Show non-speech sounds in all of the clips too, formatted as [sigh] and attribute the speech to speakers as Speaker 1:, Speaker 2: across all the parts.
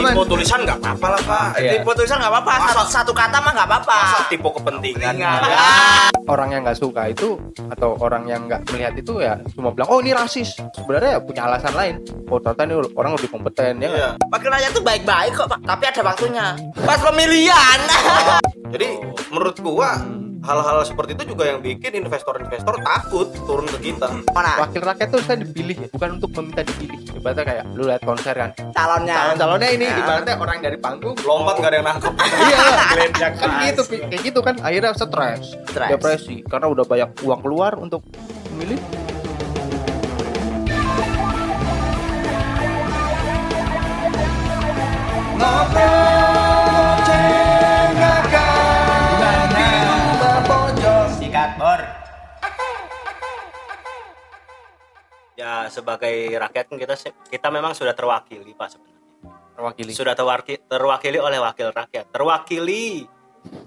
Speaker 1: Tipe tulisan nggak apa-apa lah pak.
Speaker 2: Iya.
Speaker 3: Tipe tulisan nggak apa-apa, satu, satu kata mah nggak apa-apa.
Speaker 1: Masa tipe kepentingan. [laughs]
Speaker 2: orang yang nggak suka itu atau orang yang nggak melihat itu ya cuma bilang oh ini rasis sebenarnya ya punya alasan lain oh ternyata ini orang lebih kompeten ya?
Speaker 1: Iya.
Speaker 3: Wakil rakyat tuh baik-baik kok, Pak. Tapi ada waktunya. Pas pemilihan. [laughs]
Speaker 1: Jadi menurut gua hal-hal seperti itu juga yang bikin investor-investor takut turun ke kita.
Speaker 3: Mana?
Speaker 2: wakil rakyat tuh kan dipilih ya bukan untuk meminta dipilih ibaratnya kayak lu lihat konser kan
Speaker 3: Calonnya.
Speaker 2: calon-calonnya ini
Speaker 3: Ya.
Speaker 2: ibaratnya orang dari panggung
Speaker 1: Lompat nggak ada yang nangkep. [laughs]
Speaker 2: iya kan gitu Pi. kayak gitu kan akhirnya stres
Speaker 3: Stres.
Speaker 2: depresi karena udah banyak uang keluar untuk memilih
Speaker 4: sebagai rakyat kan kita kita memang sudah terwakili pak sebenarnya.
Speaker 2: terwakili
Speaker 4: Sudah terwakili, terwakili oleh wakil rakyat. Terwakili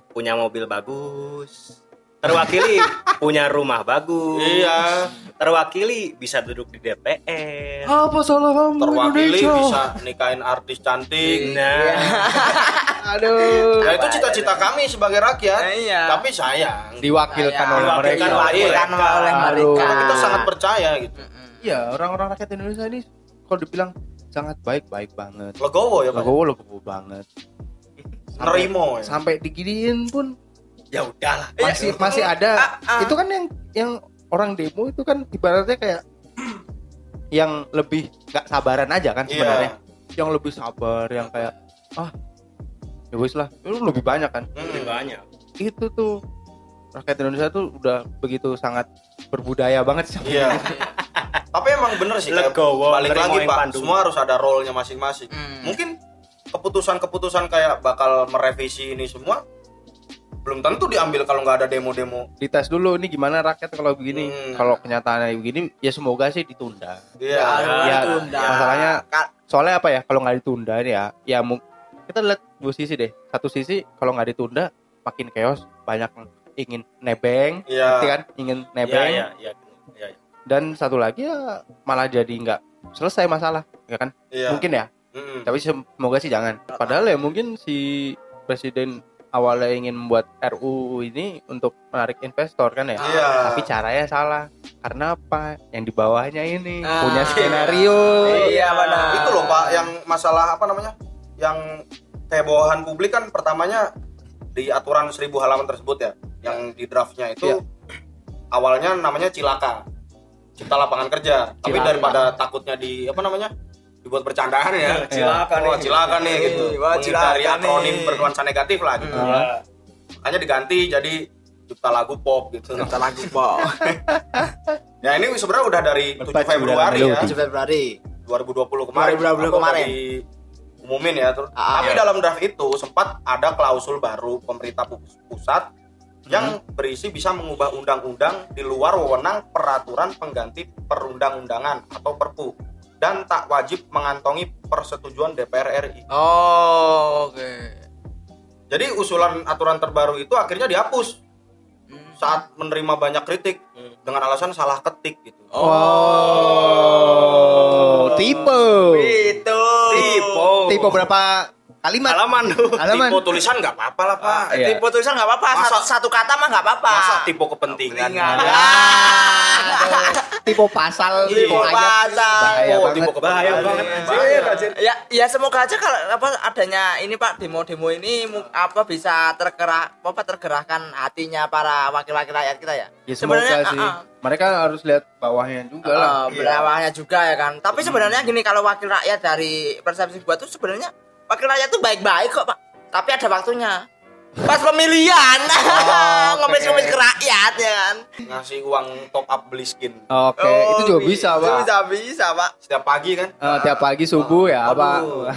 Speaker 4: punya mobil bagus. Terwakili [laughs] punya rumah bagus.
Speaker 1: Iya.
Speaker 4: Terwakili bisa duduk di DPR.
Speaker 2: apa salah kamu
Speaker 1: Terwakili
Speaker 2: Indonesia?
Speaker 1: bisa nikahin artis cantik.
Speaker 4: Nah, [laughs]
Speaker 2: aduh
Speaker 1: Nah itu cita-cita kami sebagai rakyat.
Speaker 3: Iya.
Speaker 1: Tapi sayang.
Speaker 2: diwakilkan
Speaker 3: Saya-
Speaker 2: oleh mereka
Speaker 4: Diwakilkan oleh
Speaker 3: Diwakilkan oleh
Speaker 2: Aduh.
Speaker 3: mereka.
Speaker 1: Karena kita sangat percaya gitu.
Speaker 2: Iya, orang-orang rakyat Indonesia ini kalau dibilang sangat baik, baik banget.
Speaker 1: Legowo ya pak.
Speaker 2: Legowo legowo banget. [laughs]
Speaker 1: Nerimo ya.
Speaker 2: Sampai diginiin pun
Speaker 4: ya udahlah.
Speaker 2: masih masih ada.
Speaker 3: Ah, ah.
Speaker 2: Itu kan yang yang orang demo itu kan ibaratnya kayak [clears throat] yang lebih nggak sabaran aja kan sebenarnya.
Speaker 1: Iya.
Speaker 2: Yang lebih sabar, yang kayak ah ya wis lah, itu lebih banyak kan.
Speaker 4: Lebih
Speaker 1: Hmm.
Speaker 4: banyak.
Speaker 2: Itu tuh rakyat Indonesia tuh udah begitu sangat berbudaya banget sih.
Speaker 1: Iya. [laughs] Tapi emang bener sih kayak
Speaker 4: Legowo,
Speaker 1: balik lagi pak.
Speaker 4: pandu.
Speaker 1: Semua harus ada role-nya masing-masing.
Speaker 3: Hmm.
Speaker 1: Mungkin keputusan-keputusan kayak bakal merevisi ini semua belum tentu diambil kalau nggak ada demo-demo.
Speaker 2: Dites dulu nih gimana rakyat kalau begini.
Speaker 1: Hmm.
Speaker 2: Kalau kenyataannya begini ya semoga sih ditunda.
Speaker 1: Iya.
Speaker 2: Ya,
Speaker 3: ditunda.
Speaker 2: masalahnya
Speaker 3: Ka-
Speaker 2: soalnya apa ya kalau nggak ditunda ini ya ya kita lihat dua sisi deh satu sisi kalau nggak ditunda makin chaos banyak ingin nebeng
Speaker 1: Iya.
Speaker 2: ngerti kan ingin
Speaker 4: Ya,
Speaker 2: nebeng
Speaker 4: ya, ya, ya, ya.
Speaker 2: Dan satu lagi ya malah jadi nggak selesai masalah ya kan
Speaker 1: Iya.
Speaker 2: mungkin ya
Speaker 1: Mm-mm.
Speaker 2: tapi semoga sih jangan padahal ya mungkin si presiden awalnya ingin membuat RUU ini untuk menarik investor kan ya
Speaker 1: Iya.
Speaker 2: tapi caranya salah karena apa yang di bawahnya ini
Speaker 3: Ah.
Speaker 2: punya skenario
Speaker 3: Iya, benar.
Speaker 1: Itu loh Pak yang masalah apa namanya? Yang kehebohan publik kan pertamanya di aturan seribu halaman tersebut ya, yang di draftnya itu
Speaker 2: Iya. [clears throat]
Speaker 1: awalnya namanya cilaka, cipta lapangan kerja. Tapi
Speaker 2: Cilaka.
Speaker 1: daripada takutnya di apa namanya? dibuat bercandaan ya.
Speaker 4: Cilaka
Speaker 1: Oh,
Speaker 4: nih.
Speaker 1: cilaka nih gitu.
Speaker 3: Wah,
Speaker 1: Menghindari
Speaker 3: cilaka
Speaker 1: akronim bernuansa negatif lah gitu.
Speaker 2: Hmm.
Speaker 4: Ya.
Speaker 1: Makanya diganti jadi cipta lagu pop gitu.
Speaker 3: Kita lagu po. [laughs]
Speaker 1: Ya ini sebenarnya udah dari 7
Speaker 2: Lepas
Speaker 1: Februari ya.
Speaker 2: melodi.
Speaker 3: 7 Februari.
Speaker 1: 2020 kemarin
Speaker 3: 2020
Speaker 1: atau
Speaker 3: kemarin.
Speaker 1: umumin ya terus
Speaker 3: Ah,
Speaker 1: tapi
Speaker 4: iya.
Speaker 1: dalam draft itu sempat ada klausul baru pemerintah pu- pusat yang berisi bisa mengubah undang-undang di luar wewenang peraturan pengganti perundang-undangan atau perpu dan tak wajib mengantongi persetujuan DPR RI.
Speaker 3: Oh, oke.
Speaker 1: Jadi usulan aturan terbaru itu akhirnya dihapus
Speaker 3: Hmm.
Speaker 1: saat menerima banyak kritik dengan alasan salah ketik gitu.
Speaker 2: Oh, tipe.
Speaker 3: Itu.
Speaker 4: Tipe.
Speaker 2: Tipe berapa kalimat?
Speaker 4: Halaman tuh.
Speaker 2: Halaman.
Speaker 1: Tipe tulisan nggak apa-apa lah pak.
Speaker 2: Iya.
Speaker 3: Tipe tulisan nggak apa-apa,
Speaker 1: Masa-
Speaker 3: satu, satu kata mah nggak apa-apa.
Speaker 1: Masa tipe kepentingan. [laughs]
Speaker 2: Tipe pasal,
Speaker 3: Tipe
Speaker 2: tipe ayat.
Speaker 3: pasal.
Speaker 2: Bahaya
Speaker 1: Oh,
Speaker 2: banget.
Speaker 1: tipe
Speaker 4: Bahaya
Speaker 1: kepentingan.
Speaker 4: banget,
Speaker 1: Bahaya.
Speaker 4: anjir.
Speaker 3: ya ya semoga aja kalau apa adanya ini Pak demo-demo ini apa bisa tergerak apa tergerakkan hatinya para wakil-wakil rakyat kita ya.
Speaker 2: Ya semoga
Speaker 3: Sebenarnya,
Speaker 2: sih.
Speaker 3: ah, ah.
Speaker 2: Mereka harus lihat bawahnya juga lah.
Speaker 3: Eh, bawahnya juga ya kan. Tapi sebenarnya gini kalau wakil rakyat dari persepsi gua tuh sebenarnya wakil rakyat tuh baik-baik kok, Pak. Tapi ada waktunya. Pas pemilihan [laughs]
Speaker 2: oke.
Speaker 3: ngemis-ngemis ke rakyat ya kan.
Speaker 1: ngasih uang top up beli skin
Speaker 2: Oke,
Speaker 3: Oh,
Speaker 2: itu juga
Speaker 3: bi-
Speaker 2: bisa,
Speaker 3: itu
Speaker 2: Pak.
Speaker 3: Bisa bisa, Pak.
Speaker 1: setiap pagi kan
Speaker 2: Eh, tiap pagi subuh ya, Pak.
Speaker 1: Aduh.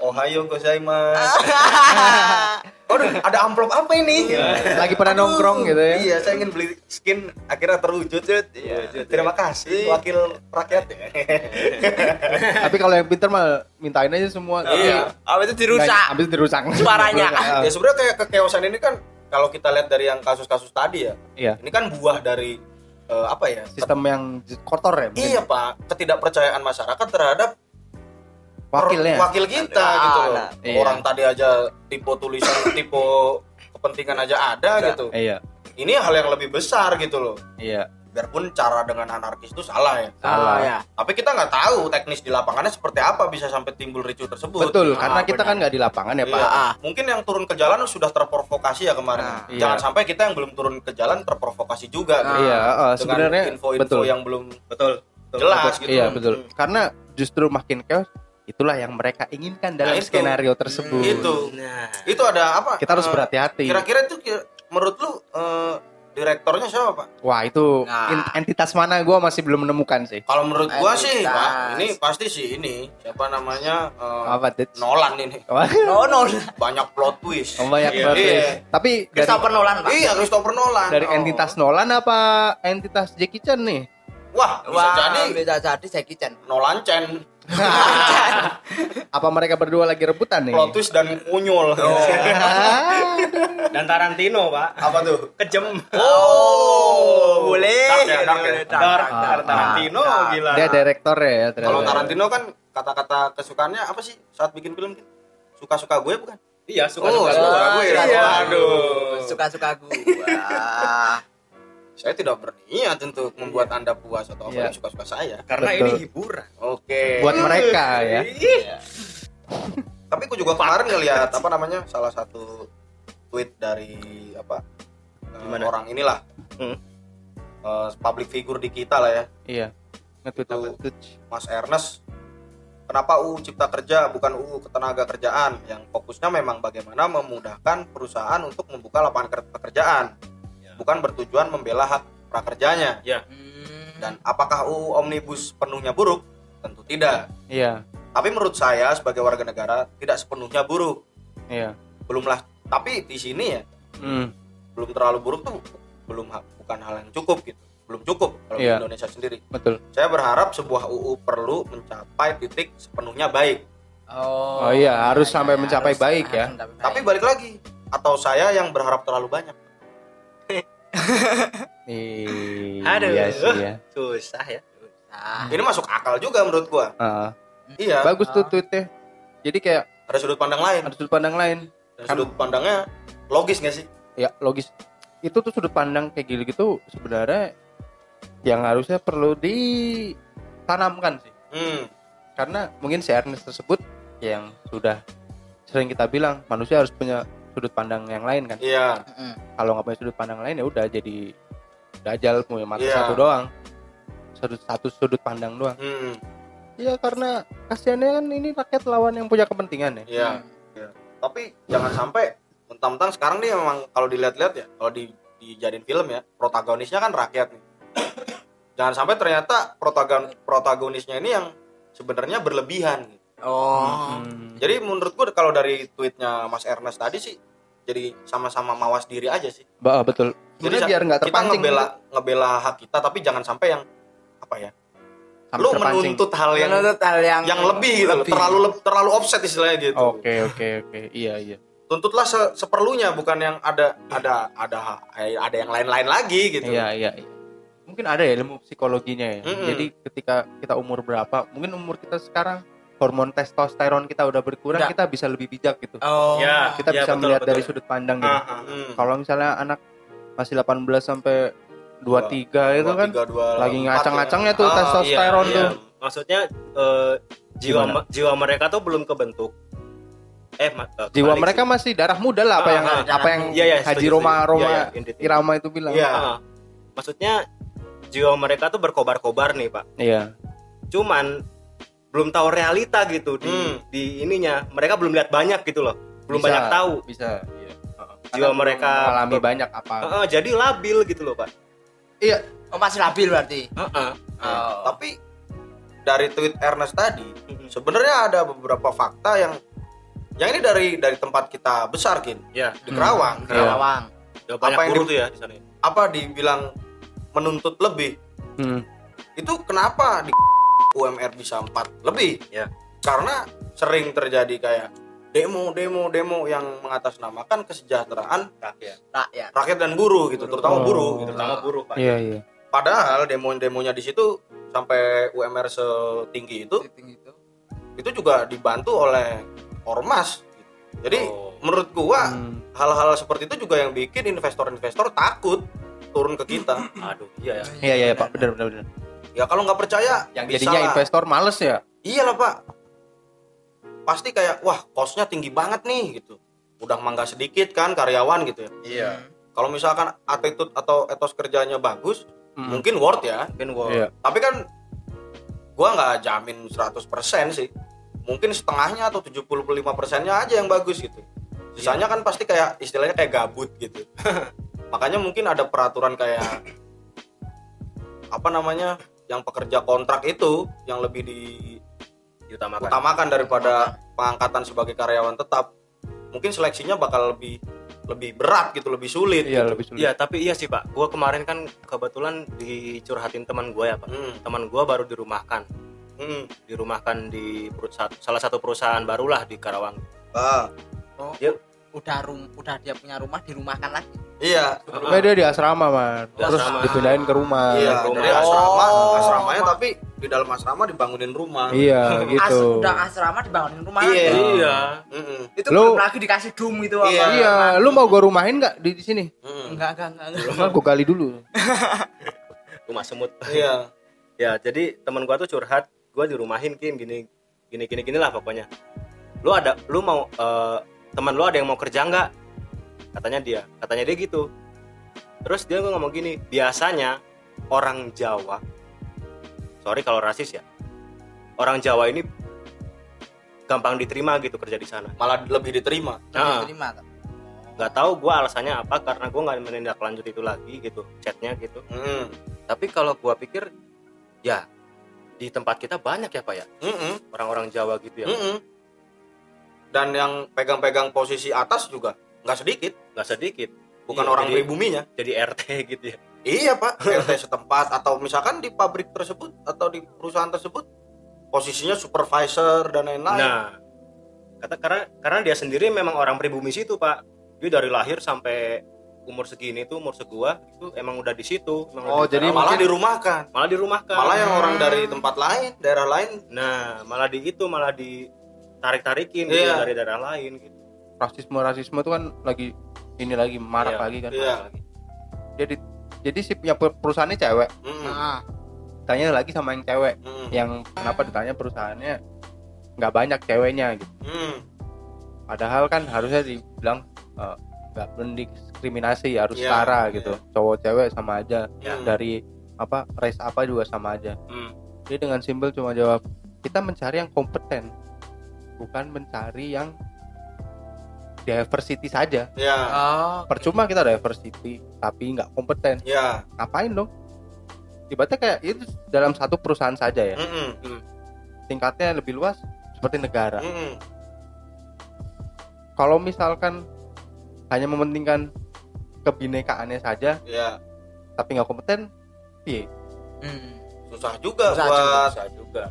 Speaker 1: Ohayo gozaimasu [laughs] Aduh, ada amplop apa ini?
Speaker 2: Lagi pada nongkrong gitu ya.
Speaker 1: Iya, saya ingin beli skin akhirnya terwujud. Iya, terima kasih wakil rakyat. [laughs]
Speaker 2: Tapi kalau yang pinter mah mintain aja semua.
Speaker 1: Iya.
Speaker 3: Apa itu dirusak?
Speaker 2: Habis dirusak.
Speaker 3: Suaranya. [laughs]
Speaker 1: Ya sebenarnya kayak kekeosan ini kan kalau kita lihat dari yang kasus-kasus tadi ya,
Speaker 2: Iya.
Speaker 1: ini kan buah dari eh, apa ya?
Speaker 2: sistem yang kotor ya mungkin?
Speaker 1: Iya pak, ketidakpercayaan masyarakat terhadap
Speaker 2: wakilnya
Speaker 1: wakil kita
Speaker 3: Ada.
Speaker 1: gitu loh.
Speaker 2: Iya.
Speaker 1: Orang tadi aja tipe tulisan, [laughs] tipe kepentingan aja ada
Speaker 3: Ada.
Speaker 1: gitu.
Speaker 2: iya
Speaker 1: Ini hal yang lebih besar gitu loh.
Speaker 2: iya
Speaker 1: Biarpun cara dengan anarkis itu salah ya.
Speaker 2: Salah.
Speaker 3: Oh, ya.
Speaker 1: Tapi kita nggak tahu teknis di lapangannya seperti apa bisa sampai timbul ricu tersebut.
Speaker 2: betul
Speaker 3: Ah,
Speaker 2: karena kita
Speaker 3: benar.
Speaker 2: kan nggak di lapangan ya
Speaker 1: Iya.
Speaker 2: pak
Speaker 3: Ah.
Speaker 1: Mungkin yang turun ke jalan sudah terprovokasi ya kemarin.
Speaker 3: Nah,
Speaker 2: iya.
Speaker 1: Jangan sampai kita yang belum turun ke jalan terprovokasi juga.
Speaker 3: Nah,
Speaker 1: gitu.
Speaker 2: iya
Speaker 1: Dengan
Speaker 2: sebenarnya
Speaker 1: info-info
Speaker 2: betul
Speaker 1: yang belum
Speaker 4: betul betul.
Speaker 1: jelas gitu.
Speaker 2: iya betul
Speaker 1: Hmm.
Speaker 2: karena justru makin chaos itulah yang mereka inginkan dalam
Speaker 1: Nah, itu.
Speaker 2: skenario tersebut
Speaker 1: Itu.
Speaker 4: nah
Speaker 1: Itu ada apa?
Speaker 2: kita harus
Speaker 1: Eh,
Speaker 2: berhati-hati
Speaker 1: Kira-kira itu kira- menurut lu eh, direktornya siapa pak?
Speaker 2: wah itu
Speaker 3: Nah.
Speaker 2: entitas mana gua masih belum menemukan sih
Speaker 1: Kalau menurut gua sih
Speaker 3: Entitas.
Speaker 1: pak, ini pasti sih ini siapa namanya eh,
Speaker 2: apa
Speaker 1: Nolan ini
Speaker 2: Wah,
Speaker 3: No, no.
Speaker 1: banyak plot twist.
Speaker 2: oh, banyak
Speaker 4: Iya.
Speaker 2: banget
Speaker 1: Iya.
Speaker 2: tapi dari,
Speaker 3: Christopher Nolan, Pak.
Speaker 1: Iya Christopher Nolan.
Speaker 2: dari
Speaker 1: Oh.
Speaker 2: entitas Nolan apa entitas Jackie Chan nih
Speaker 1: Wah bisa
Speaker 3: Wah,
Speaker 1: jadi
Speaker 3: bisa jadi Jackie Chan.
Speaker 1: Nolan Chen
Speaker 2: apa mereka berdua lagi rebutan nih
Speaker 1: twist dan unyul. [laughs]
Speaker 4: dan Tarantino pak
Speaker 1: Apa tuh?
Speaker 4: kejem
Speaker 1: Oh,
Speaker 3: boleh.
Speaker 1: Dark ya, dark ya.
Speaker 3: Dark,
Speaker 4: Dark,
Speaker 3: dark,
Speaker 4: Dark, Tarantino
Speaker 3: dark.
Speaker 4: gila
Speaker 2: dia direktor ya ternyata.
Speaker 1: Kalau Tarantino kan kata-kata kesukaannya apa sih saat bikin film? Suka-suka gue bukan?
Speaker 4: iya suka
Speaker 1: Oh,
Speaker 4: suka
Speaker 1: suka gue ya.
Speaker 3: Iya.
Speaker 1: Aduh.
Speaker 3: Suka-suka gua.
Speaker 1: Saya tidak berniat untuk membuat Anda puas atau apa
Speaker 2: Iya.
Speaker 1: yang suka-suka saya.
Speaker 4: karena
Speaker 2: Betul.
Speaker 4: ini hiburan
Speaker 1: Oke.
Speaker 2: buat mereka ya
Speaker 1: Tapi aku juga kemarin ngeliat apa namanya salah satu tweet dari apa eh,
Speaker 4: Gimana?
Speaker 1: orang inilah
Speaker 4: Hmm.
Speaker 1: eh, public figure di kita lah ya
Speaker 2: iya nge-tweet
Speaker 1: Itu.
Speaker 2: apa
Speaker 1: Mas Ernest kenapa UU Cipta Kerja bukan UU Ketenaga Kerjaan yang fokusnya memang bagaimana memudahkan perusahaan untuk membuka lapangan ker- pekerjaan. Bukan bertujuan membela hak prakerjanya.
Speaker 3: Hmm.
Speaker 1: dan apakah UU Omnibus penuhnya buruk? Tentu tidak.
Speaker 2: Iya.
Speaker 1: Tapi menurut saya sebagai warga negara tidak sepenuhnya buruk.
Speaker 2: Iya.
Speaker 1: Belumlah tapi di sini ya
Speaker 2: hmm.
Speaker 1: belum terlalu buruk tuh belum bukan hal yang cukup gitu. Belum cukup kalau
Speaker 2: Iya.
Speaker 1: di Indonesia sendiri.
Speaker 2: Betul.
Speaker 1: Saya berharap sebuah UU perlu mencapai titik sepenuhnya baik.
Speaker 3: Oh,
Speaker 2: Oh iya, harus
Speaker 3: iya,
Speaker 2: sampai
Speaker 3: iya,
Speaker 2: mencapai
Speaker 3: harus-
Speaker 2: baik ya.
Speaker 3: harus baik.
Speaker 1: tapi balik lagi atau saya yang berharap terlalu banyak
Speaker 2: iya
Speaker 4: aduh.
Speaker 2: sih ya.
Speaker 4: Susah ya.
Speaker 3: Nah,
Speaker 1: ini masuk akal juga menurut gua.
Speaker 2: Ah,
Speaker 1: iya.
Speaker 2: Bagus tuh
Speaker 3: Ah.
Speaker 2: tweetnya. Jadi kayak
Speaker 1: ada sudut pandang lain.
Speaker 2: Ada sudut pandang lain.
Speaker 1: Dan
Speaker 2: Kan-
Speaker 1: sudut pandangnya logis nggak sih?
Speaker 2: Ya logis. Itu tuh sudut pandang kayak gitu gitu sebenarnya yang harusnya perlu ditanamkan sih.
Speaker 1: Hmm.
Speaker 2: karena mungkin si Ernest tersebut yang sudah sering kita bilang manusia harus punya sudut pandang yang lain kan
Speaker 1: iya
Speaker 2: kalau nggak punya sudut pandang lain ya udah jadi dajal punya mata
Speaker 1: Iya.
Speaker 2: satu doang satu satu sudut pandang doang
Speaker 1: hmm.
Speaker 2: ya karena kasihannya kan ini rakyat lawan yang punya kepentingan ya
Speaker 1: iya tapi jangan sampai mentang-mentang sekarang nih memang kalau dilihat-lihat ya kalau di dijadiin film ya protagonisnya kan rakyat nih [coughs] jangan sampai ternyata protagon protagonisnya ini yang sebenarnya berlebihan gitu.
Speaker 3: Oh.
Speaker 2: Hmm.
Speaker 1: jadi menurut gua kalau dari tweetnya Mas Ernest tadi sih jadi sama-sama mawas diri aja sih
Speaker 2: Bah, betul
Speaker 1: jadi
Speaker 2: jadi biar nggak
Speaker 1: kita
Speaker 2: terpancing
Speaker 1: ngebela ngebela hak kita tapi jangan sampai yang apa ya
Speaker 2: sampai
Speaker 1: lu
Speaker 2: terpancing.
Speaker 1: menuntut hal yang
Speaker 3: Menuntut hal yang
Speaker 1: yang lebih gitu loh.
Speaker 3: lebih.
Speaker 1: terlalu terlalu offset istilahnya gitu
Speaker 2: oke oke oke iya iya
Speaker 1: tuntutlah se- seperlunya bukan yang ada ada ada ada yang lain-lain lagi gitu
Speaker 2: Iya, iya, iya. Mungkin ada ya ilmu psikologinya ya.
Speaker 1: Mm-mm.
Speaker 2: Jadi ketika kita umur berapa, mungkin umur kita sekarang hormon testosteron kita udah berkurang,
Speaker 3: Udah.
Speaker 2: kita bisa lebih bijak gitu.
Speaker 3: Oh.
Speaker 4: Ya.
Speaker 2: Kita
Speaker 4: Iya,
Speaker 2: bisa
Speaker 4: betul,
Speaker 2: melihat
Speaker 4: betul.
Speaker 2: dari sudut pandang gitu.
Speaker 4: Ah, ah.
Speaker 1: Hmm.
Speaker 2: Kalau misalnya anak masih 18 sampai 23 itu kan
Speaker 1: Dua, tiga, dua,
Speaker 2: lagi
Speaker 1: empat
Speaker 2: ngacang-ngacangnya
Speaker 1: ya.
Speaker 2: tuh
Speaker 1: Ah,
Speaker 2: testosteron
Speaker 4: Iya,
Speaker 2: tuh.
Speaker 4: iya. maksudnya eh, jiwa
Speaker 2: Gimana?
Speaker 4: me- jiwa mereka tuh belum kebentuk eh ma- eh,
Speaker 2: Jiwa mereka
Speaker 4: sih.
Speaker 2: masih darah muda lah apa
Speaker 4: Ah,
Speaker 2: yang
Speaker 3: ah,
Speaker 2: apa yang
Speaker 4: Iya, iya,
Speaker 2: Haji
Speaker 4: setuju,
Speaker 2: Roma. Roma
Speaker 4: Iya, iya, indeed.
Speaker 2: Irama itu bilang.
Speaker 1: Iya.
Speaker 4: Ah, maksudnya jiwa mereka tuh berkobar-kobar nih pak
Speaker 2: Iya.
Speaker 4: cuman belum tahu realita gitu di
Speaker 1: Hmm.
Speaker 4: di ininya mereka belum lihat banyak gitu loh belum
Speaker 2: Bisa,
Speaker 4: banyak tahu
Speaker 2: Bisa. Iya.
Speaker 4: jiwa
Speaker 2: Karena
Speaker 4: mereka ber-
Speaker 2: banyak apa.
Speaker 4: Heeh, jadi labil gitu loh pak
Speaker 2: Iya.
Speaker 3: Oh, masih labil berarti.
Speaker 4: Heeh.
Speaker 3: Oh.
Speaker 1: tapi dari tweet Ernest tadi
Speaker 4: Mhm.
Speaker 1: sebenarnya ada beberapa fakta yang yang ini dari dari tempat kita besar kin
Speaker 4: ya
Speaker 1: di Kerawang
Speaker 2: Iya.
Speaker 3: Kerawang.
Speaker 4: banyak
Speaker 1: Apa yang
Speaker 4: guru
Speaker 1: di-
Speaker 4: tuh ya di sana
Speaker 1: apa dibilang menuntut lebih
Speaker 2: Hmm.
Speaker 1: itu kenapa di UMR bisa 4 lebih
Speaker 4: Ya.
Speaker 1: karena sering terjadi kayak demo demo demo yang mengatasnamakan kesejahteraan
Speaker 4: rakyat
Speaker 3: Rakyat.
Speaker 1: rakyat dan buruh gitu terutama
Speaker 2: Oh.
Speaker 1: buruh gitu
Speaker 4: terutama buruh pak
Speaker 2: Iya, iya.
Speaker 1: padahal demo-demonya di situ sampai UMR setinggi itu
Speaker 3: Titik itu.
Speaker 1: itu juga dibantu oleh ormas jadi
Speaker 4: Oh.
Speaker 1: menurut gua
Speaker 2: Hmm.
Speaker 1: hal-hal seperti itu juga yang bikin investor-investor takut turun ke kita
Speaker 4: Aduh, iya ya.
Speaker 2: Iya iya Pak, benar benar benar.
Speaker 1: Ya kalau nggak percaya
Speaker 2: Yang
Speaker 1: bisa
Speaker 2: jadinya
Speaker 1: lah.
Speaker 2: investor males ya.
Speaker 1: iyalah pak pasti kayak wah kosnya tinggi banget nih gitu udah mangga sedikit kan karyawan gitu ya
Speaker 3: Iya.
Speaker 1: kalau misalkan attitude atau etos kerjanya bagus
Speaker 2: Hmm.
Speaker 1: mungkin worth ya
Speaker 4: Mungkin gua
Speaker 2: Iya.
Speaker 1: tapi kan gua nggak jamin 100% sih mungkin setengahnya atau 75 persennya aja yang bagus gitu sisanya kan pasti kayak istilahnya kayak gabut gitu [laughs] makanya mungkin ada peraturan kayak apa namanya yang pekerja kontrak itu yang lebih
Speaker 4: diutamakan.
Speaker 1: diutamakan daripada pengangkatan sebagai karyawan tetap mungkin seleksinya bakal lebih lebih berat gitu lebih sulit
Speaker 2: Iya
Speaker 1: gitu.
Speaker 2: lebih sulit.
Speaker 4: Iya, tapi iya sih, Pak. Gua kemarin kan kebetulan dicurhatin teman gua ya, Pak.
Speaker 1: Hmm,
Speaker 4: Teman gua baru dirumahkan.
Speaker 1: hmm.
Speaker 4: Dirumahkan di perusahaan salah satu perusahaan barulah di Karawang.
Speaker 1: Ah,
Speaker 3: Oh,
Speaker 4: Dia-
Speaker 3: udah rum udah dia punya rumah dirumahkan lagi.
Speaker 1: Iya
Speaker 2: Nah, dia di asrama man.
Speaker 4: Di
Speaker 2: Terus
Speaker 4: asrama.
Speaker 2: dipindahin ke rumah.
Speaker 1: Iya,
Speaker 4: rumah.
Speaker 1: jadi asrama,
Speaker 3: Oh.
Speaker 1: asramanya tapi di dalam asrama dibangunin rumah.
Speaker 2: Iya [laughs]
Speaker 3: As,
Speaker 2: gitu.
Speaker 3: udah asrama dibangunin rumah
Speaker 1: Iya.
Speaker 3: lagi.
Speaker 4: Iya.
Speaker 1: Mm-mm,
Speaker 3: Itu
Speaker 2: Lu-
Speaker 3: belum lagi dikasih dum gitu
Speaker 1: Iya.
Speaker 3: apa?
Speaker 2: Iya, lu mau gua rumahin nggak di, di sini?
Speaker 1: mm-mm.
Speaker 3: Enggak, enggak, enggak. enggak.
Speaker 2: Kan gua gali dulu. [laughs]
Speaker 4: Rumah semut.
Speaker 1: Iya.
Speaker 4: Ya, jadi teman gua tuh curhat, gua dirumahin kin gini gini gini gini lah pokoknya. Lu ada lu mau eh, teman lu ada yang mau kerja nggak? Katanya dia, katanya dia gitu. Terus dia ngomong gini, biasanya orang Jawa, sorry kalau rasis ya, orang Jawa ini gampang diterima gitu kerja di sana.
Speaker 1: Malah lebih diterima.
Speaker 4: Nah,
Speaker 3: Diterima,
Speaker 4: nggak tahu gua alasannya apa karena gua nggak menindaklanjut itu lagi gitu, chatnya gitu.
Speaker 1: Mm,
Speaker 4: Tapi kalau gua pikir, ya di tempat kita banyak ya pak ya
Speaker 1: mm-mm,
Speaker 4: orang-orang Jawa gitu ya
Speaker 1: mm-mm. Dan yang pegang-pegang posisi atas juga nggak sedikit,
Speaker 4: nggak sedikit
Speaker 1: bukan
Speaker 4: Iya,
Speaker 1: orang
Speaker 4: jadi-
Speaker 1: pribuminya.
Speaker 4: jadi RT gitu ya
Speaker 1: Iya pak, [laughs] RT setempat atau misalkan di pabrik tersebut atau di perusahaan tersebut posisinya supervisor dan lain-lain.
Speaker 4: nah kata karena karena dia sendiri memang orang pribumi situ pak dia dari lahir sampai umur segini tuh umur segua itu emang udah di situ emang
Speaker 2: Oh, jadi
Speaker 1: malah
Speaker 2: mungkin-
Speaker 1: dirumahkan.
Speaker 4: malah dirumahkan
Speaker 1: Malah yang orang
Speaker 3: Hmm.
Speaker 1: dari tempat lain, daerah lain.
Speaker 4: nah malah di itu malah ditarik tarikin gitu
Speaker 1: Iya.
Speaker 4: dari daerah lain gitu
Speaker 2: Rasisme rasisme itu kan lagi ini lagi marak
Speaker 4: Iya.
Speaker 2: lagi kan.
Speaker 1: Iya.
Speaker 2: Jadi jadi si punya per- perusahaannya cewek,
Speaker 1: Mm-mm,
Speaker 3: Nah,
Speaker 2: tanya lagi sama yang cewek.
Speaker 1: mm-mm,
Speaker 2: Yang kenapa ditanya perusahaannya nggak banyak ceweknya gitu.
Speaker 1: mm.
Speaker 2: Padahal kan harusnya dibilang eh, nggak mendiskriminasi harus
Speaker 1: Iya,
Speaker 2: setara
Speaker 1: iya.
Speaker 2: gitu. Cowok cewek sama aja.
Speaker 1: Ya.
Speaker 2: Dari apa race apa juga sama aja.
Speaker 4: Hmm.
Speaker 2: Dia dengan simpel cuma jawab kita mencari yang kompeten, bukan mencari yang diversity saja.
Speaker 1: Ya,
Speaker 3: oh,
Speaker 2: Percuma kita diversity tapi nggak kompeten.
Speaker 1: ya.
Speaker 2: Ngapain dong? Ibaratnya kayak itu dalam satu perusahaan saja ya.
Speaker 1: Mm-mm,
Speaker 2: Tingkatnya lebih luas seperti negara.
Speaker 1: mm-mm.
Speaker 2: Kalau misalkan hanya mementingkan kebinekaannya saja
Speaker 1: Ya,
Speaker 2: tapi nggak kompeten, piye?
Speaker 3: hmm.
Speaker 1: susah juga
Speaker 3: Susah
Speaker 1: buat
Speaker 4: bisa juga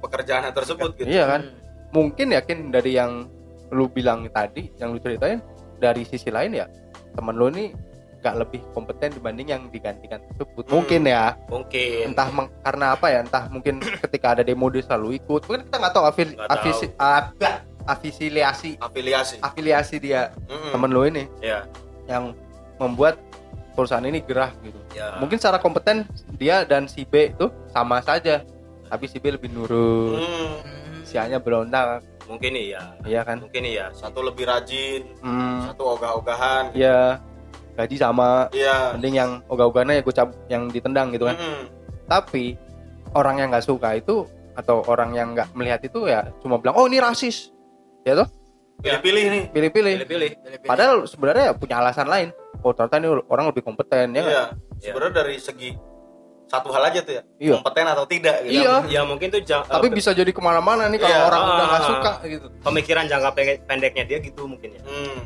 Speaker 1: pekerjaan tersebut gitu.
Speaker 2: Iya kan?
Speaker 3: Hmm.
Speaker 2: Mungkin yakin dari yang lu bilang tadi, yang lu ceritain dari sisi lain ya temen lu ini nggak lebih kompeten dibanding yang digantikan tersebut.
Speaker 1: Hmm.
Speaker 2: Mungkin ya,
Speaker 4: mungkin
Speaker 2: entah meng- karena apa ya, entah mungkin [clears throat] ketika ada demo dia selalu ikut. Mungkin kita nggak tahu afili-
Speaker 4: tahu.
Speaker 2: afisi- a- afiliasi
Speaker 1: Afiliasi.
Speaker 2: afiliasi dia
Speaker 1: Mm-mm.
Speaker 2: temen lu ini
Speaker 4: ya
Speaker 2: yang membuat perusahaan ini gerah gitu.
Speaker 4: ya
Speaker 2: Mungkin secara kompeten dia dan si B itu sama saja, tapi si B lebih nurut,
Speaker 1: Mm,
Speaker 3: Hmm.
Speaker 2: si berontak,
Speaker 4: mungkin iya
Speaker 2: iya kan?
Speaker 4: mungkin iya
Speaker 1: Satu lebih rajin,
Speaker 2: Hmm,
Speaker 1: satu ogah-ogahan.
Speaker 2: iya gaji sama,
Speaker 1: Iya.
Speaker 2: mending yang ogah-ogahnya ya gue cap yang ditendang gitu kan.
Speaker 1: Mm-mm.
Speaker 2: Tapi orang yang nggak suka itu atau orang yang nggak melihat itu ya cuma bilang oh ini rasis, ya toh
Speaker 1: Pilih-pilih nih.
Speaker 2: pilih-pilih.
Speaker 4: pilih-pilih
Speaker 2: Padahal sebenarnya ya punya alasan lain. Oh ternyata ini orang lebih kompeten ya.
Speaker 1: Iya. Sebenarnya dari segi satu hal aja tuh ya,
Speaker 2: Iya.
Speaker 1: kompeten atau tidak gitu.
Speaker 2: Iya.
Speaker 4: ya mungkin tuh jang-
Speaker 2: Tapi
Speaker 4: eh,
Speaker 2: bisa jadi ke mana-mana nih kalau
Speaker 1: Iya.
Speaker 2: orang udah nggak
Speaker 4: Ah.
Speaker 2: suka gitu.
Speaker 4: pemikiran jangka pendek- pendeknya dia gitu mungkin ya
Speaker 1: Hmm.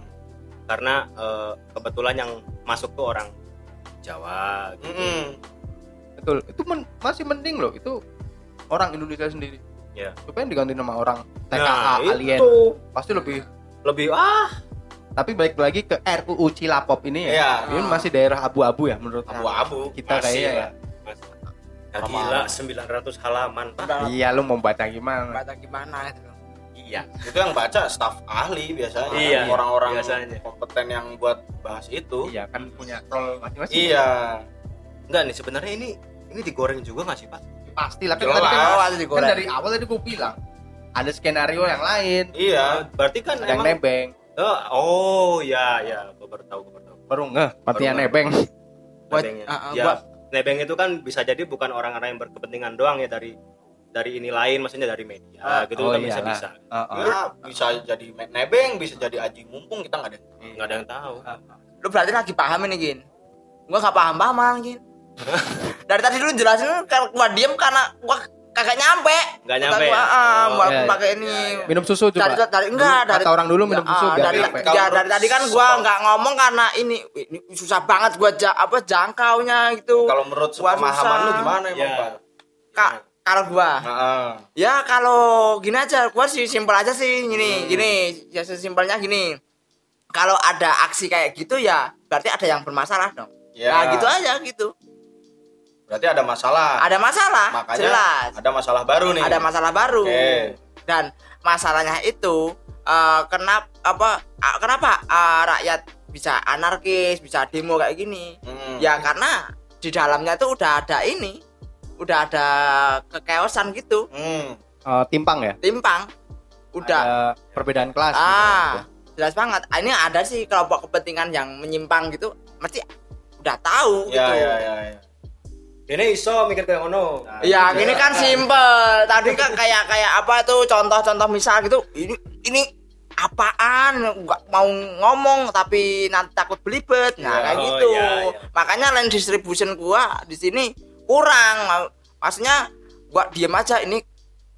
Speaker 4: karena eh, kebetulan yang masuk tuh orang Jawa gitu.
Speaker 1: Mm-mm.
Speaker 2: Betul. Itu men- masih mending loh. Itu orang Indonesia sendiri.
Speaker 4: Iya.
Speaker 2: Supaya diganti nama orang TKA
Speaker 4: nah
Speaker 2: alien.
Speaker 4: itu
Speaker 2: Pasti lebih
Speaker 4: lebih ah
Speaker 2: Tapi balik lagi ke RUU Cilapop ini ya.
Speaker 1: Iya.
Speaker 2: Ini masih daerah abu-abu ya menurut
Speaker 1: abu-abu
Speaker 2: kita kayaknya ya.
Speaker 4: Ya, gila 900 halaman pak.
Speaker 2: Iya, lu mau baca gimana?
Speaker 3: baca gimana itu.
Speaker 4: iya.
Speaker 1: Itu yang baca staf ahli biasanya.
Speaker 4: Iya,
Speaker 1: orang-orang
Speaker 4: biasanya.
Speaker 1: kompeten yang buat bahas itu.
Speaker 2: Iya, kan punya role masing-masing.
Speaker 1: iya.
Speaker 4: Enggak nih sebenarnya ini ini digoreng juga nggak sih pak?
Speaker 2: Pasti lah kan
Speaker 1: Jelas.
Speaker 2: tadi kan,
Speaker 3: digoreng.
Speaker 2: dari awal tadi gue bilang ada skenario yang lain.
Speaker 1: Iya
Speaker 4: berarti kan
Speaker 2: yang
Speaker 4: emang
Speaker 2: nebeng.
Speaker 4: Oh, oh ya ya gue baru tahu gue baru tahu.
Speaker 2: Baru ngeh
Speaker 4: Baru-
Speaker 2: nebeng.
Speaker 3: Buat-
Speaker 4: nebengnya
Speaker 3: ah, ah,
Speaker 4: ya
Speaker 3: buat-
Speaker 4: nebeng itu kan bisa jadi bukan orang-orang yang berkepentingan doang ya dari dari ini lain maksudnya dari media
Speaker 3: Ah,
Speaker 4: gitu.
Speaker 2: Oh
Speaker 4: kan bisa bisa.
Speaker 2: Heeh.
Speaker 1: Ya, bisa jadi nebeng bisa jadi aji mumpung kita nggak ada
Speaker 4: nggak ada yang tahu.
Speaker 3: Lu berarti lagi paham ini, Gin. Gua gak paham paham malah, Gin. [laughs] Dari tadi lu jelasin kan gua diem karena gua kagak nyampe.
Speaker 4: nggak
Speaker 3: Kata
Speaker 4: nyampe
Speaker 3: gua,
Speaker 4: ya?
Speaker 3: ah,
Speaker 4: Oh,
Speaker 3: gua
Speaker 2: iya, iya.
Speaker 3: pakai ini.
Speaker 2: minum susu coba
Speaker 3: Dari, dari enggak
Speaker 2: Dulu,
Speaker 3: dari
Speaker 2: kata orang dulu minum susu
Speaker 3: Ah, dari,
Speaker 2: nyampe.
Speaker 3: Ya, dari tadi kan gua
Speaker 1: sepah-
Speaker 3: nggak ngomong karena ini ini susah banget gua ja, apa jangkaunya gitu.
Speaker 1: kalau menurut
Speaker 3: Gua
Speaker 1: pemahaman
Speaker 3: susah.
Speaker 1: lu gimana emang
Speaker 4: Ya.
Speaker 1: pak
Speaker 3: Kak, kalau gua
Speaker 1: Nah,
Speaker 3: Ya kalau gini aja, gua sih simpel aja sih gini,
Speaker 1: Hmm.
Speaker 3: gini, ya sesimpelnya gini. Kalau ada aksi kayak gitu ya berarti ada yang bermasalah dong.
Speaker 1: Ya.
Speaker 3: Nah gitu aja gitu.
Speaker 1: Berarti ada masalah
Speaker 3: Ada masalah,
Speaker 1: makanya
Speaker 3: jelas.
Speaker 1: ada masalah baru nih
Speaker 3: Ada masalah baru.
Speaker 1: Oke.
Speaker 3: Dan masalahnya itu eh, kenapa apa ah, kenapa ah, rakyat bisa anarkis, bisa demo kayak gini?
Speaker 1: Hmm.
Speaker 3: Ya karena di dalamnya tuh udah ada ini, udah ada kekeosan gitu,
Speaker 1: Hmm.
Speaker 2: Eh, timpang ya
Speaker 3: timpang. Udah
Speaker 2: ada perbedaan kelas gitu.
Speaker 3: ah jelas banget Ah, ini ada sih kelompok kepentingan yang menyimpang gitu mesti udah tahu
Speaker 1: ya
Speaker 3: gitu
Speaker 1: ya ya ya.
Speaker 4: Ini iso mikir kayak ngono.
Speaker 3: Ya gini kan simpel. Tadi kan kayak kayak apa tuh contoh-contoh misal gitu. Ini ini apaan? Nggak mau ngomong tapi nanti takut belibet. Nah
Speaker 1: Ya,
Speaker 3: kayak
Speaker 4: oh,
Speaker 3: gitu.
Speaker 4: ya, ya.
Speaker 3: makanya land distribution gua di sini kurang. Maksudnya gua diem aja ini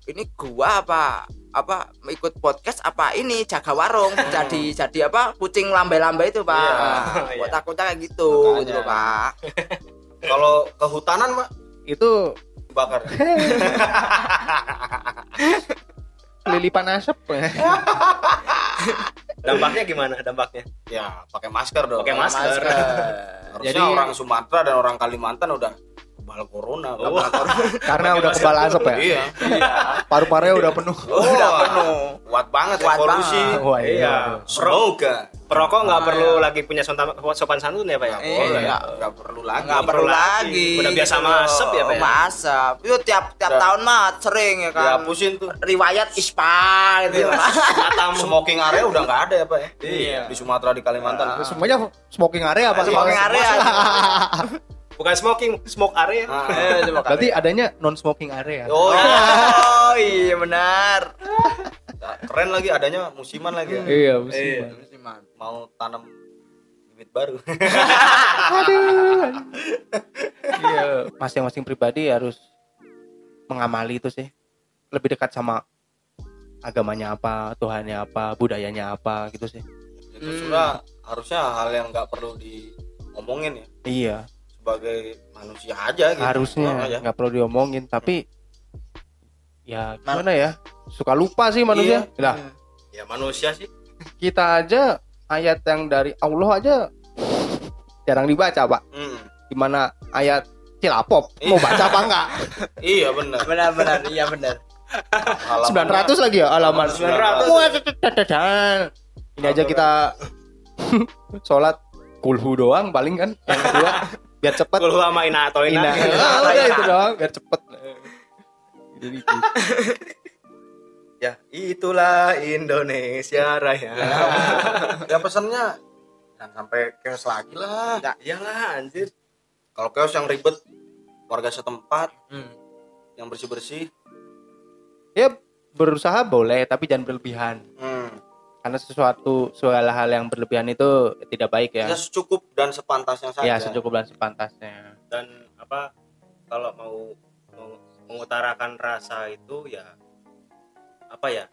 Speaker 3: ini gua apa apa ikut podcast apa ini jaga warung. Jadi jadi apa kucing lambai-lambai itu pak.
Speaker 1: Iya, [laughs]
Speaker 3: gua
Speaker 4: iya.
Speaker 3: takutnya kayak gitu
Speaker 1: Makanya.
Speaker 3: gitu pak [laughs]
Speaker 1: kalau kehutanan pak
Speaker 2: itu
Speaker 1: bakar [laughs]
Speaker 2: lilipan asap [laughs]
Speaker 4: dampaknya gimana dampaknya?
Speaker 1: Ya pakai masker dong.
Speaker 4: Pakai masker.
Speaker 1: harusnya
Speaker 2: Jadi-
Speaker 1: orang Sumatera dan orang Kalimantan udah kebal corona
Speaker 4: Oh.
Speaker 1: kebal corona. [laughs]
Speaker 2: karena udah kebal asap ya
Speaker 1: iya
Speaker 2: paru-parunya udah penuh
Speaker 3: udah
Speaker 1: Wah,
Speaker 3: penuh
Speaker 1: kuat banget
Speaker 3: Kuat
Speaker 1: evolusi
Speaker 3: banget.
Speaker 2: wah
Speaker 4: iya
Speaker 1: semoga
Speaker 4: perokok nggak
Speaker 3: Ah,
Speaker 4: perlu
Speaker 3: iya.
Speaker 4: lagi punya sopan, sopan santun ya pak ya
Speaker 3: Iya.
Speaker 1: boleh
Speaker 3: Nggak.
Speaker 1: nggak perlu lagi
Speaker 3: nggak perlu
Speaker 4: perlu lagi. Udah biasa
Speaker 3: gitu
Speaker 4: masep ya. Pak, ya?
Speaker 3: masep itu tiap tiap
Speaker 1: Udah.
Speaker 3: tahun mah sering ya kan
Speaker 1: dihapusin tuh
Speaker 3: riwayat ispa gitu ya, [laughs] Pak. [laughs]
Speaker 1: smoking area udah nggak ada ya pak ya
Speaker 4: Iya.
Speaker 1: di Sumatera di Kalimantan
Speaker 2: semuanya smoking area apa
Speaker 3: Smoking area.
Speaker 4: Bukan smoking smoke area.
Speaker 1: Nah,
Speaker 3: Eh, coba
Speaker 2: berarti
Speaker 3: kali.
Speaker 2: adanya non smoking area.
Speaker 1: Oh iya.
Speaker 3: oh. Iya benar.
Speaker 1: Keren lagi adanya musiman lagi ya.
Speaker 2: Iya
Speaker 4: Iya.
Speaker 2: musiman.
Speaker 1: mau tanam bibit baru. [laughs]
Speaker 2: Iya. Masing-masing pribadi harus mengamali itu sih. Lebih dekat sama agamanya apa Tuhannya apa budayanya apa gitu sih.
Speaker 1: Itu
Speaker 3: Hmm.
Speaker 1: sudah harusnya hal yang nggak perlu diomongin ya.
Speaker 2: Iya
Speaker 1: sebagai manusia aja gitu.
Speaker 2: Harusnya
Speaker 1: ya.
Speaker 2: nggak perlu diomongin. Tapi ya gimana ya? Suka lupa sih manusia.
Speaker 1: Iya.
Speaker 2: lah.
Speaker 4: Ya manusia sih.
Speaker 2: Kita aja ayat yang dari Allah aja jarang dibaca pak.
Speaker 1: Hmm.
Speaker 2: gimana ayat cilapop? Mau baca apa enggak [laughs]
Speaker 1: iya benar.
Speaker 3: Benar benar. Iya benar.
Speaker 1: Halamannya-
Speaker 2: 900 lagi ya? Halaman
Speaker 1: 900.
Speaker 2: Wah, dadadadan. ini aja kita [laughs] sholat kulhu doang paling kan yang kedua [laughs] biar cepet.
Speaker 4: Kalau sama ina atau ina,
Speaker 2: Ina. Ah, udah itu doang biar cepet. Jadi gitu. [laughs]
Speaker 4: ya itulah Indonesia Raya.
Speaker 1: Ya. Pesannya jangan sampai chaos lagi lah.
Speaker 4: Iyalah anjir.
Speaker 1: Kalau chaos yang ribet warga setempat
Speaker 3: Hmm.
Speaker 1: yang bersih bersih
Speaker 2: ya berusaha boleh tapi jangan berlebihan.
Speaker 1: Hmm.
Speaker 2: Karena sesuatu segala hal yang berlebihan itu tidak baik
Speaker 1: ya.
Speaker 2: Ya
Speaker 1: secukup dan sepantasnya saja.
Speaker 2: ya secukup dan sepantasnya.
Speaker 4: Dan apa kalau mau, mau mengutarakan rasa itu ya apa ya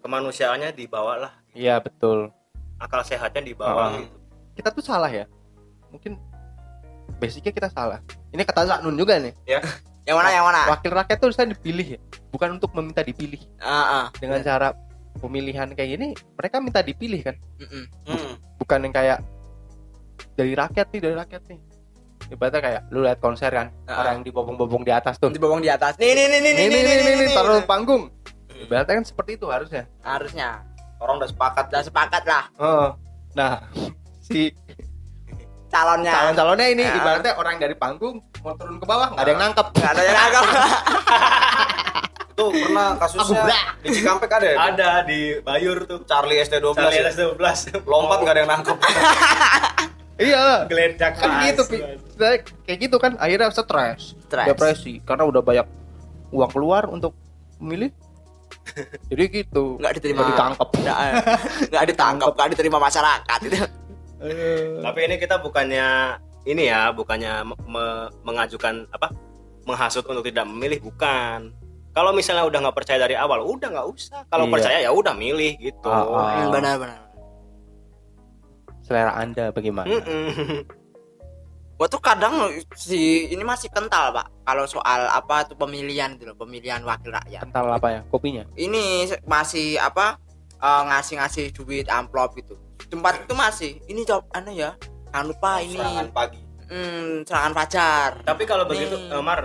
Speaker 4: kemanusiaannya dibawa lah.
Speaker 2: Iya betul.
Speaker 4: Akal sehatnya dibawa gitu.
Speaker 2: Kita tuh salah ya. Mungkin basicnya kita salah. Ini kata Zaknun juga nih.
Speaker 3: Yang mana yang mana?
Speaker 2: Wakil rakyat tuh saya dipilih ya. Bukan untuk meminta dipilih.
Speaker 3: Ah ah.
Speaker 2: dengan cara pemilihan kayak gini mereka minta dipilih kan?
Speaker 3: Mm-mm.
Speaker 1: Hmm.
Speaker 2: bukan yang kayak dari rakyat nih dari rakyat nih. Ibaratnya kayak lu lihat konser kan
Speaker 3: Ah.
Speaker 2: orang yang dibobong-bobong di atas tuh.
Speaker 3: Di bawang di atas. Nih nih nih nih nih
Speaker 2: ini ini,
Speaker 3: nih,
Speaker 2: taruh
Speaker 3: nih.
Speaker 2: panggung. Ibaratnya kan seperti itu harusnya.
Speaker 3: Harusnya.
Speaker 1: Orang udah sepakat
Speaker 3: udah sepakat lah.
Speaker 2: Oh. nah [laughs] si
Speaker 3: calonnya.
Speaker 2: Calon-calonnya ini
Speaker 3: Ah.
Speaker 2: ibaratnya orang dari panggung mau turun ke bawah nggak ada yang nangkep.
Speaker 3: Nggak ada yang nangkep [laughs]
Speaker 1: itu pernah kasusnya di Cikampek ada ya?
Speaker 4: Ada di Bayur tuh.
Speaker 1: Charlie SD12
Speaker 4: Charlie
Speaker 1: ya?
Speaker 4: RS12
Speaker 1: lompat nggak ada yang nangkep? [laughs]
Speaker 2: Iya.
Speaker 4: Geledak
Speaker 2: kan gitu Pi. kayak gitu kan akhirnya stres.
Speaker 3: Stres.
Speaker 2: depresi karena udah banyak uang keluar untuk memilih [laughs] jadi gitu.
Speaker 3: Nggak diterima.
Speaker 2: Nggak ditangkap
Speaker 3: nggak nggak ditangkap nggak diterima masyarakat itu
Speaker 4: tapi ini kita bukannya ini ya bukannya me- me- mengajukan apa menghasut untuk tidak memilih bukan kalau misalnya udah nggak percaya dari awal udah nggak usah. Kalau
Speaker 2: Iya.
Speaker 4: percaya ya udah milih gitu.
Speaker 2: Ah, ah.
Speaker 3: Hmm, benar benar
Speaker 2: selera anda bagaimana?
Speaker 4: Mm-mm.
Speaker 3: gua tuh kadang si ini masih kental pak. Kalau soal apa tuh pemilihan itu loh pemilihan wakil rakyat.
Speaker 2: Kental apa ya kopinya?
Speaker 3: Ini masih apa eh, ngasih-ngasih duit amplop gitu. Tempat itu masih ini jawab aneh ya. Jangan lupa ini.
Speaker 1: Serangan pagi.
Speaker 3: Hmm, serangan fajar.
Speaker 4: Tapi kalau begitu
Speaker 3: Nih.
Speaker 4: eh, Mar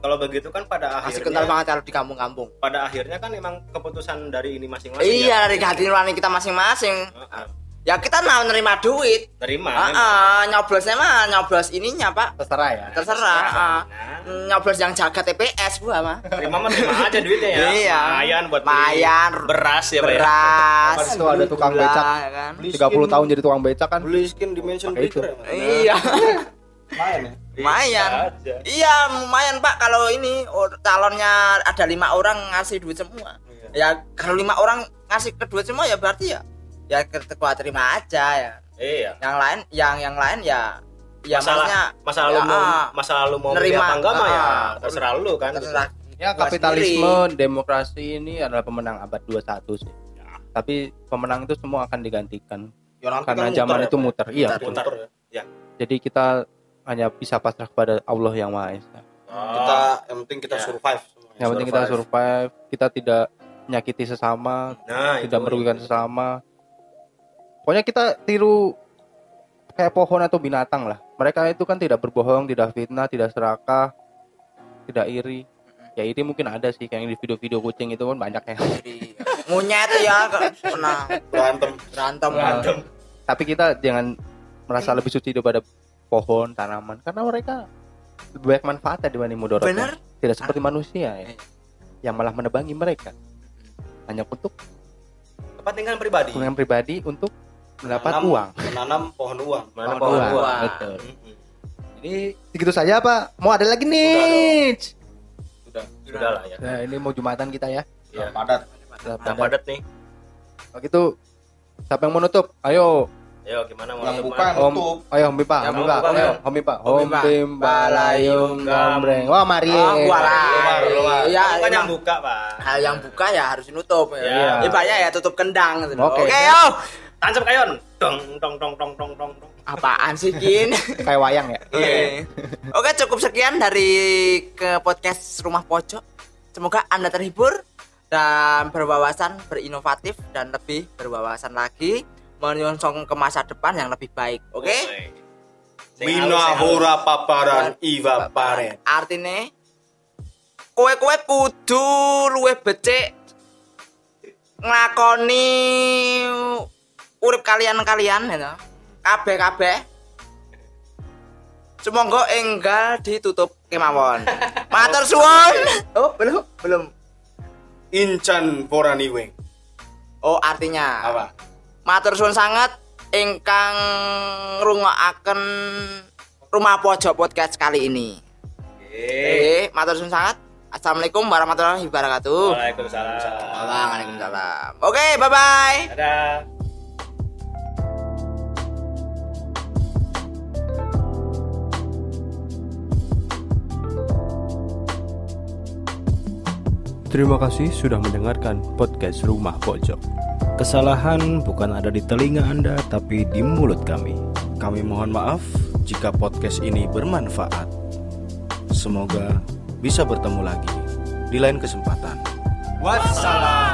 Speaker 4: kalau begitu kan pada
Speaker 3: masih kental
Speaker 4: akhirnya
Speaker 3: banget kalau di kampung-kampung.
Speaker 4: Pada akhirnya kan emang keputusan dari ini masing-masing
Speaker 3: iya
Speaker 4: ya.
Speaker 3: dari hati nurani kita masing-masing.
Speaker 4: Heeh.
Speaker 3: ya kita mau nerima duit.
Speaker 4: Nerima
Speaker 3: Ah, ah, nyoblosnya mah nyoblos ininya pak.
Speaker 2: Terserah ya.
Speaker 3: Terserah ah.
Speaker 4: Nah,
Speaker 3: nyoblos yang jaga TPS gua mah
Speaker 4: terima mah terima aja duitnya ya.
Speaker 3: Iya.
Speaker 4: lumayan buat beli
Speaker 3: Lumayan.
Speaker 4: beras ya Pak ya.
Speaker 3: Beras.
Speaker 2: Pas itu ada tukang becak.
Speaker 3: ya kan?
Speaker 1: Beli
Speaker 2: 30
Speaker 1: skin-
Speaker 2: tahun jadi tukang becak kan.
Speaker 1: Beli skin dimension breaker ya
Speaker 3: iya [laughs]
Speaker 1: lumayan ya?
Speaker 3: Lumayan.
Speaker 4: Bisa aja.
Speaker 3: iya lumayan pak. Kalau ini oh, calonnya ada lima orang ngasih duit semua. Ya kalau lima orang ngasih ke duit semua ya berarti ya ya ketua terima aja ya.
Speaker 4: Iya.
Speaker 3: Yang lain yang yang lain ya ya
Speaker 4: masalah
Speaker 3: maksudnya
Speaker 4: masa lalu
Speaker 3: ya,
Speaker 4: mau
Speaker 3: ah,
Speaker 4: masa lalu mau
Speaker 3: nerima,
Speaker 4: apa enggak mah ya
Speaker 3: ah,
Speaker 4: terserah lu kan.
Speaker 3: terserah
Speaker 2: ya kapitalisme demokrasi ini adalah pemenang abad 21 sih. Tapi pemenang itu semua akan digantikan.
Speaker 1: Ya,
Speaker 2: karena
Speaker 1: kan
Speaker 2: zaman
Speaker 1: muter
Speaker 2: itu
Speaker 1: ya, Pak?
Speaker 2: muter iya.
Speaker 3: Muter.
Speaker 2: betul.
Speaker 1: Muter ya.
Speaker 2: jadi kita hanya bisa pasrah kepada Allah yang Maha Esa.
Speaker 1: Kita yang penting kita
Speaker 4: Ya.
Speaker 1: survive semuanya.
Speaker 2: yang penting kita survive. kita tidak menyakiti sesama
Speaker 4: nah itu.
Speaker 2: tidak merugikan sesama. Pokoknya kita tiru kayak pohon atau binatang lah. Mereka itu kan tidak berbohong tidak fitnah tidak serakah tidak iri. Ya iri mungkin ada sih kayak yang di video-video kucing itu kan banyak ya.
Speaker 3: Munyet ya pernah.
Speaker 1: Berantem.
Speaker 3: Berantem.
Speaker 4: Berantem.
Speaker 2: tapi kita jangan merasa lebih suci daripada pohon tanaman karena mereka banyak manfaatnya dibanding mudaratnya
Speaker 3: bener
Speaker 2: tidak seperti manusia ya
Speaker 3: Eh.
Speaker 2: yang malah menebangi mereka hanya untuk
Speaker 4: kepentingan pribadi
Speaker 2: kepentingan pribadi untuk mendapat
Speaker 1: Menanam-
Speaker 2: uang
Speaker 1: menanam pohon uang
Speaker 4: mana
Speaker 2: Pohon
Speaker 4: pohon
Speaker 2: uang.
Speaker 4: buah
Speaker 2: betul
Speaker 4: Mm-mm.
Speaker 2: Jadi segitu saja Pak. Mau ada lagi nih.
Speaker 1: sudah
Speaker 4: sudah lah ya
Speaker 2: Nah, ini mau jumatan kita ya.
Speaker 4: Iya.
Speaker 1: padat
Speaker 2: Sudah
Speaker 4: udah
Speaker 2: pada.
Speaker 4: padat nih
Speaker 2: Kalau gitu siapa yang mau nutup? Ayo.
Speaker 4: Ayo gimana mau
Speaker 1: yang
Speaker 4: nutup,
Speaker 1: buka?
Speaker 2: Om,
Speaker 1: nutup
Speaker 2: ayo Om Pipa,
Speaker 3: Yang
Speaker 4: buka,
Speaker 2: ayo. Om Pipa,
Speaker 3: Om Pipa.
Speaker 2: Layung gambreng. Wah, mari.
Speaker 3: Oh, gua lah. Ya
Speaker 4: kan yang buka pak
Speaker 3: hal yang buka ya harus nutup ya.
Speaker 4: Iya.
Speaker 3: Ya, banyak ya tutup kendang gitu.
Speaker 2: Oke.
Speaker 3: Yo.
Speaker 4: tancap kayon dong dong dong dong dong dong dong
Speaker 3: Apaan sih Kin? [laughs]
Speaker 2: Kayak wayang ya.
Speaker 3: Oke. Oke, cukup sekian dari ke podcast Rumah Pojok. Semoga Anda terhibur dan berwawasan, berinovatif dan lebih berwawasan lagi menyongsong ke masa depan yang lebih baik. Oke?
Speaker 4: Halus.
Speaker 1: minahura paparan iwa paren
Speaker 3: Artinya kowe-kowe kudu luwih becik nglakoni urip kalian-kalian ya. Kabeh-kabeh. Semoga enggal ditutup kemawon. [laughs] Matur suwun. Oh, belum, belum.
Speaker 1: incan porani weng
Speaker 3: Oh, artinya
Speaker 1: apa
Speaker 3: matur suwun sangat ingkang ngrungokaken Rumah Pojok Podcast kali ini.
Speaker 4: Oke.
Speaker 3: Oke, matur suwun sangat. Assalamualaikum warahmatullahi wabarakatuh.
Speaker 4: Waalaikumsalam
Speaker 3: Waalaikumsalam. Oke, bye bye.
Speaker 4: dadah
Speaker 2: Terima kasih sudah mendengarkan podcast Rumah Pojok.
Speaker 5: Kesalahan bukan ada di telinga Anda, tapi di mulut kami.
Speaker 1: kami mohon maaf jika podcast ini bermanfaat
Speaker 5: Semoga bisa bertemu lagi di lain kesempatan.
Speaker 1: wassalam